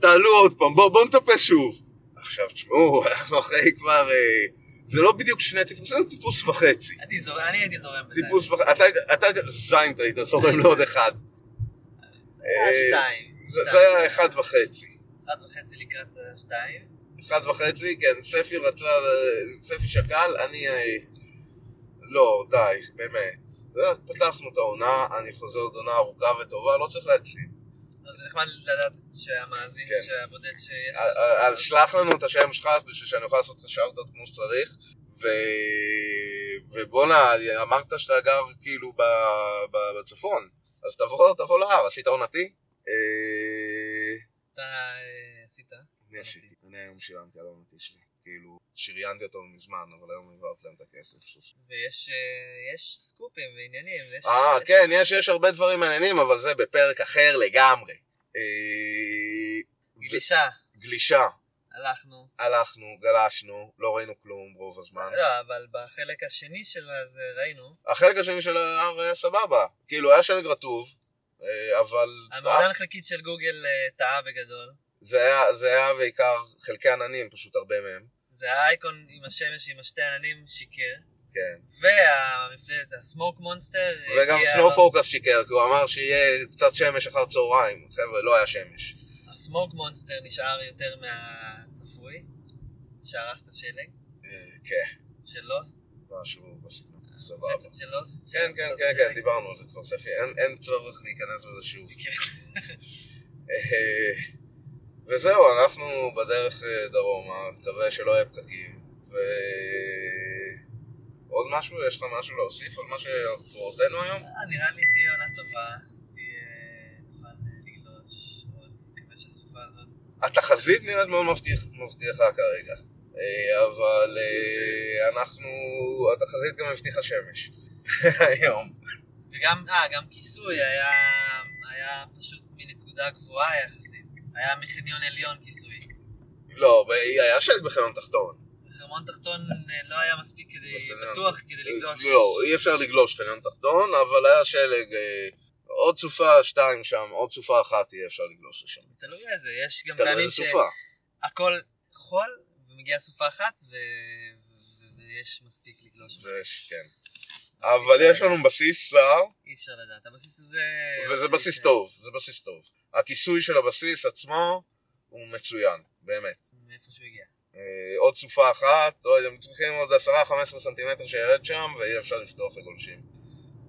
תעלו עוד פעם, בואו בוא נטפס שוב. עכשיו, תשמעו, אנחנו אחרי כבר... אה, זה לא בדיוק שני טיפוסים, זה טיפוס וחצי. אני הייתי זורם בזה. טיפוס וחצי, אתה היית- זין, אתה היית זורם לעוד אחד. זה היה שתיים. זה שתיים. זה היה אחד וחצי. אחד וחצי לקראת השתיים. אחד וחצי, כן, ספי רצה, ספי שקל, אני... לא, די, באמת. פתחנו את העונה, אני חוזר עוד עונה ארוכה וטובה, לא צריך להגזים. אז זה נחמד לדעת שהמאזין, כן. שהבודד שיש... אז שלח לנו את השם שלך בשביל שאני אוכל לעשות לך שאוטות כמו שצריך. ו... ובואנה, אמרת שאתה גר כאילו ב... ב... בצפון, אז תבוא, תבוא להר, עשית עונתי? אה... אתה אה, עשית? אני עשיתי, אני היום שילמתי על העונתי שלי. כאילו, שריינתי אותו מזמן, אבל היום העברתי להם את הכסף. ויש אה, יש סקופים ועניינים. אה, כן, יש, יש הרבה דברים מעניינים, אבל זה בפרק אחר לגמרי. אה... גלישה. גלישה. הלכנו. הלכנו, גלשנו, לא ראינו כלום רוב הזמן. לא, אבל בחלק השני של זה ראינו. החלק השני של ההר היה סבבה. כאילו, היה שלג רטוב, אה, אבל... המעונן חלקית של גוגל טעה בגדול. זה היה, זה היה בעיקר חלקי עננים, פשוט הרבה מהם. זה האייקון עם השמש עם השתי עננים שיקר. כן. והמפלצת ה smoke monster. וגם הגיע- Snow Forecast שיקר, כי הוא אמר שיהיה קצת שמש אחר צהריים. חבר'ה, לא היה שמש. ה smoke monster נשאר יותר מהצפוי. שהרס את השלג. אה, כן, של לוסט. משהו בסגנון. סבבה. של לוסט. כן, כן, כן, כן. דיברנו על זה כבר, ספי. אין- אין צורך להיכנס לזה שוב. וזהו, אנחנו בדרך אה, דרומה, מקווה שלא יהיה פקקים. ו... עוד משהו? יש לך משהו להוסיף על מה שקורותינו היום? אה, נראה לי תהיה עונה טובה. אה. התחזית נראית מאוד מבטיח- מבטיחה כרגע. אבל אנחנו... התחזית גם הבטיחה שמש. היום. וגם, אה, גם כיסוי היה, היה פשוט מנקודה גבוהה יחסית. היה מחניון עליון כיסוי. לא, היה שלג בחלון תחתון. בחרמון תחתון אה, לא היה מספיק כדי, בחניון. בטוח כדי לגלוש. לא, אי אפשר לגלוש חניון תחתון, אבל היה שלג... אה, עוד סופה שתיים שם, עוד סופה אחת יהיה אפשר לגלוש לשם. תלוי איזה, יש גם פעמים. שהכל חול ומגיעה סופה אחת. ו- ויש מספיק לגלוש. ויש, כן. אבל יש לנו בסיס להר, אי אפשר לדעת. הבסיס הזה... וזה בסיס טוב, זה בסיס טוב. הכיסוי של הבסיס עצמו הוא מצוין, באמת. מאיפה שהוא הגיע. אה, עוד סופה אחת, לא יודע, הם צריכים עוד 10-15 סנטימטר שירד שם, ויהיה אפשר לפתוח לגולשים.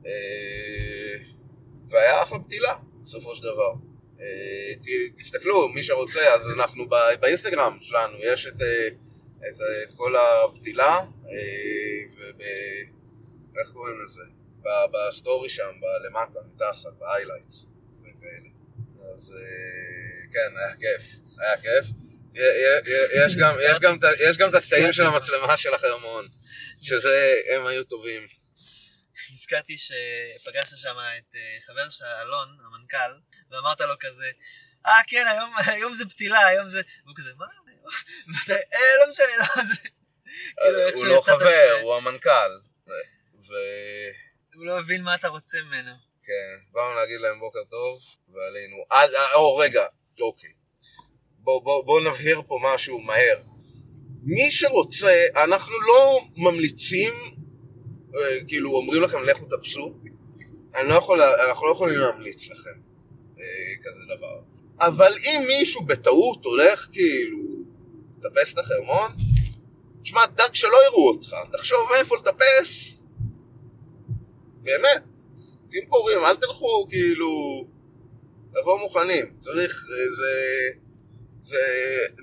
אה, והיה אחלה פתילה, בסופו של דבר. אה, תסתכלו, מי שרוצה, אז אנחנו באינסטגרם שלנו, יש את, את, את כל הפתילה, וב... איך קוראים לזה? בסטורי שם, למטה, מתחת, ב-highlights, וכאלה. אז אה, כן, היה כיף, היה כיף. יש גם- יש גם את ה- יש גם את הקטעים של המצלמה של החרמון, שזה, הם היו טובים. נזכרתי שפגשת שם את אה, חבר שלך, אלון, המנכ"ל, ואמרת לו כזה, אה כן, היום, היום זה פתילה, היום זה... והוא כזה, מה? ואתה, אה, לא משנה, לא, זה... כאילו, הוא לא חבר. הוא המנכ"ל. ו... הוא לא מבין מה אתה רוצה ממנו. כן, באנו להגיד להם בוקר טוב, ועלינו. אז, אה, או, רגע, אוקיי. בואו בוא, בוא נבהיר פה משהו מהר. מי שרוצה, אנחנו לא ממליצים, אה, כאילו אומרים לכם לכו תפסו, אני לא יכול, אנחנו לא יכולים להמליץ לכם אה, כזה דבר. אבל אם מישהו בטעות הולך כאילו לטפס את החרמון, תשמע, דאג שלא יראו אותך, תחשוב מאיפה לטפס. באמת, אם קוראים, אל תלכו כאילו, תבואו מוכנים, צריך, אה, זה, זה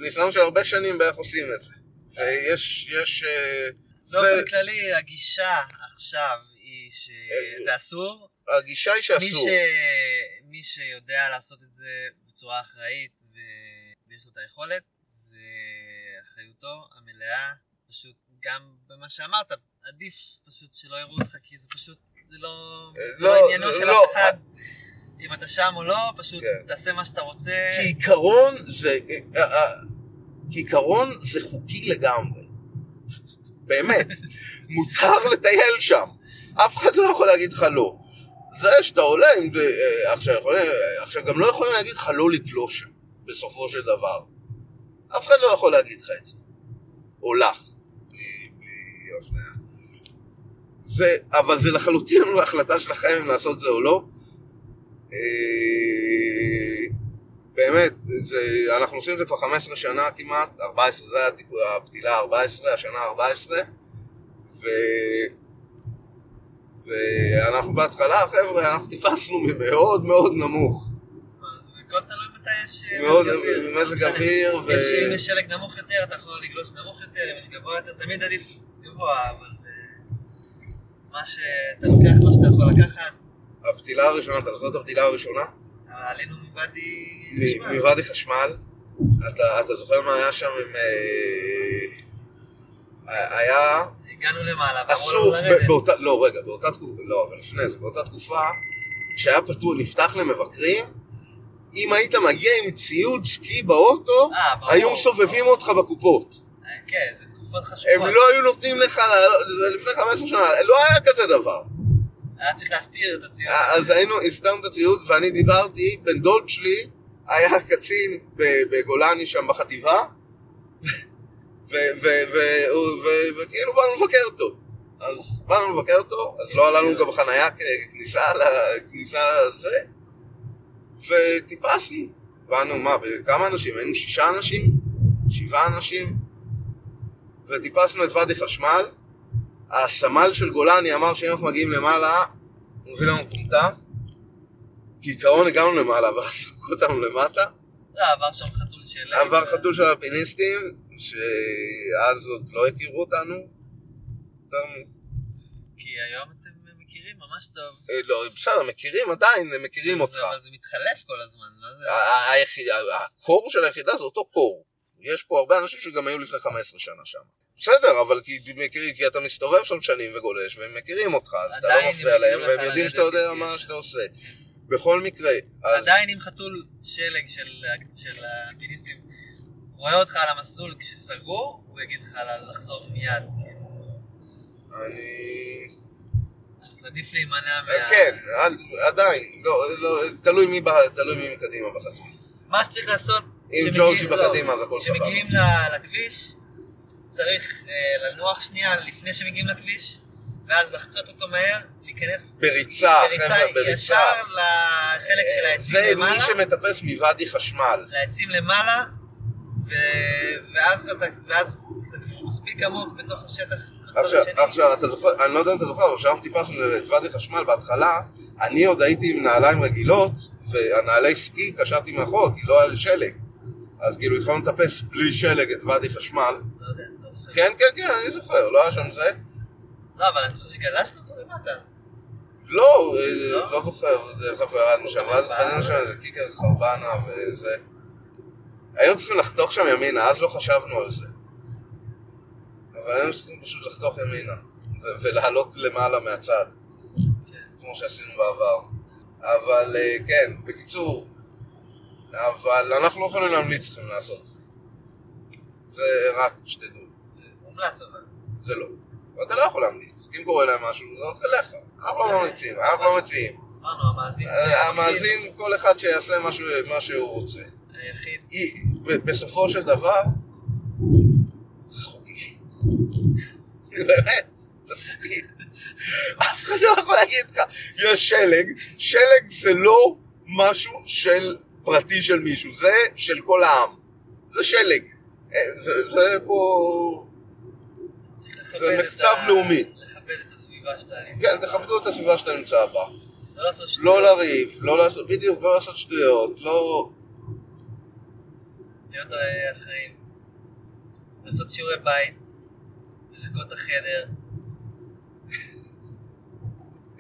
ניסיון של הרבה שנים באיך עושים את זה. ויש, יש, אה, באופן זה- כללי, הגישה עכשיו היא שזה אסור. הגישה היא מי, שאסור. ש... מי שיודע לעשות את זה בצורה אחראית ו... ויש לו את היכולת, זה אחריותו המלאה פשוט גם במה שאמרת, עדיף פשוט שלא יראו אותך, כי זה פשוט, זה לא... אה, לא לא, עניינו של לא, אף אחד. אם אתה שם או לא, פשוט כן. תעשה מה שאתה רוצה. כעיקרון זה, אה, אה, כעיקרון זה חוקי לגמרי. באמת. מותר לטייל שם. אף אחד לא יכול להגיד לך לא. זה שאתה עולה עם... אה, עכשיו, יכולים, עכשיו גם לא יכולים להגיד לך לא לגלוש שם, בסופו של דבר. אף אחד לא יכול להגיד לך את זה. או לך. זה, אבל זה לחלוטין לא החלטה שלכם אם לעשות זה או לא. אה, באמת, זה, אנחנו עושים את זה כבר 15 שנה כמעט, 14, זה היה טיפ- הפתילה 14, השנה 14, ו... ואנחנו בהתחלה, חבר'ה, אנחנו טיפסנו ממאוד מאוד נמוך. הכל תלוי מתי יש אה, מאוד מזג אוויר. מזג משנה. אוויר, ו... יש, אם יש שלג נמוך יותר, אתה יכול לגלוש נמוך יותר, אם גבוה יותר, תמיד עדיף גבוה, אבל אה, מה שאתה לוקח, מה שאתה יכול לקחת, הפתילה הראשונה, אתה זוכר את הפתילה הראשונה? עלינו מוואדי חשמל. מוואדי חשמל. אתה, אתה זוכר מה היה שם עם... אה, היה הגענו למעלה, ואמרו לנו אסור, לרדת. באותה, לא רגע, באותה תקופה, לא, אבל לפני זה, באותה תקופה, כשהיה פתוח, נפתח למבקרים, אם היית מגיע עם ציוד סקי באוטו, אה, ברור. היו מסובבים אותך בקופות. אה, כן, זה תקופות חשובות. הם לא היו נותנים לך, לעלות- זה לפני 15 שנה, לא היה כזה דבר. היה צריך להסתיר את הציוד. אז היינו, הסתרנו את הציוד, ואני דיברתי, בן דוד שלי היה קצין בגולני שם בחטיבה, וכאילו באנו לבקר אותו. אז באנו לבקר אותו, אז לא עלה לנו גם חנייה כניסה לכניסה לזה, וטיפסנו. באנו, מה, כמה אנשים? היינו שישה אנשים? שבעה אנשים? וטיפסנו את ואדי חשמל. הסמל של גולני אמר שאם אנחנו מגיעים למעלה, הוא מביא לנו כומתה. כעיקרון הגענו למעלה, ואז זרקו אותנו למטה. לא, עבר שם חתול של... עבר חתול של אלפיניסטים, שאז עוד לא הכירו אותנו. כי היום אתם מכירים ממש טוב. אה, לא, בסדר, מכירים עדיין, הם מכירים אותך. אבל זה מתחלף כל הזמן, לא זה... הקור של היחידה זה אותו קור. יש פה הרבה אנשים שגם היו לפני 15 שנה שם. בסדר, אבל כי, מכיר- כי אתה מסתובב שם שנים וגולש, והם מכירים אותך, אז אתה לא מפריע להם, והם יודעים שאתה יודע מה כן. שאתה עושה. בכל מקרה, אז עדיין אם חתול שלג של, של הפיניסטים רואה אותך על המסלול כשסגור, הוא יגיד לך לחזור מיד. כאילו. אני... אז עדיף להימנע מה... כן, עד- עדיין, לא, לא, תלוי מי ב- תלוי מי מקדימה בחתול. מה שצריך לעשות... אם ג'ורג'י לא, בקדימה, אז הכל סבבה. כשמגיעים לכביש, צריך אה, לנוח שנייה לפני שמגיעים לכביש, ואז לחצות אותו מהר, להיכנס... בריצה, חבר'ה, בריצה. ישר לחלק של העצים זה למעלה. מי שמטפס מוואדי חשמל. לעצים למעלה. ואז זה מספיק עמוק בתוך השטח. עכשיו. עכשיו, אתה זוכר, אני לא יודע אם אתה זוכר, אבל כשאנחנו טיפסנו את ואדי חשמל בהתחלה, אני עוד הייתי עם נעליים רגילות, והנעלי סקי קשרתי מאחור, כי לא היה לי שלג. אז כאילו התחלנו לטפס בלי שלג את ואדי חשמל. לא יודע, לא זוכר. כן, כן, כן, אני זוכר, לא היה שם זה. לא, אבל אני זוכר שגלשנו אותו למטה. לא, אה, לא? לא זוכר, דרך אגב ירדנו שם, ואז בנינו שם איזה קיקר חרבנה וזה. היינו צריכים לחתוך שם ימינה, אז לא חשבנו על זה. אבל היינו צריכים פשוט לחתוך ימינה, ולעלות למעלה מהצד, כן. כמו שעשינו בעבר. אבל אה, כן, בקיצור, אבל אנחנו לא יכולים להמליץ לכם לעשות זה. זה רק שתדעו, זה מומלץ אבל. זה לא. ואתה לא יכול להמליץ, אם קורה להם משהו, זה הולך אליך. אנחנו לא ממליצים, אנחנו לא מציעים. המאזין אה, המאזין, כל אחד שיעשה מה שהוא- רוצה. היחיד. בסופו של דבר, זה חוקי. באמת, זה חוקי. אף אחד לא יכול להגיד לך, יש שלג, שלג זה לא משהו של פרטי של מישהו, זה של כל העם. זה שלג. אה, זה- זה פה... זה מחצב ה- לאומי. לכבד את הסביבה שאתה נמצא כן. תכבדו את הסביבה שאתה נמצא בה. לא לעשות שטויות. לא לריב, לא לעשות, בדיוק, לא לעשות שטויות, לא... להיות אה, אחראים. לעשות שיעורי בית. לנקות את החדר.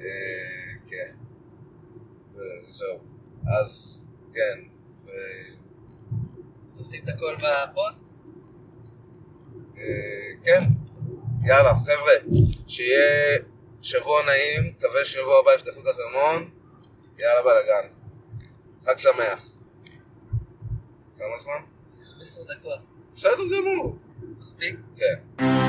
אה, כן. וזהו. אז, כן. ו... אז עושים את הכל בפוסט. אה, כן. יאללה, חבר'ה, שיהיה שבוע נעים, מקווה שבוע הבא יפתחו את החרמון, יאללה בלאגן. חג שמח. כמה זמן? זה 15 דקות. בסדר גמור. מספיק? כן.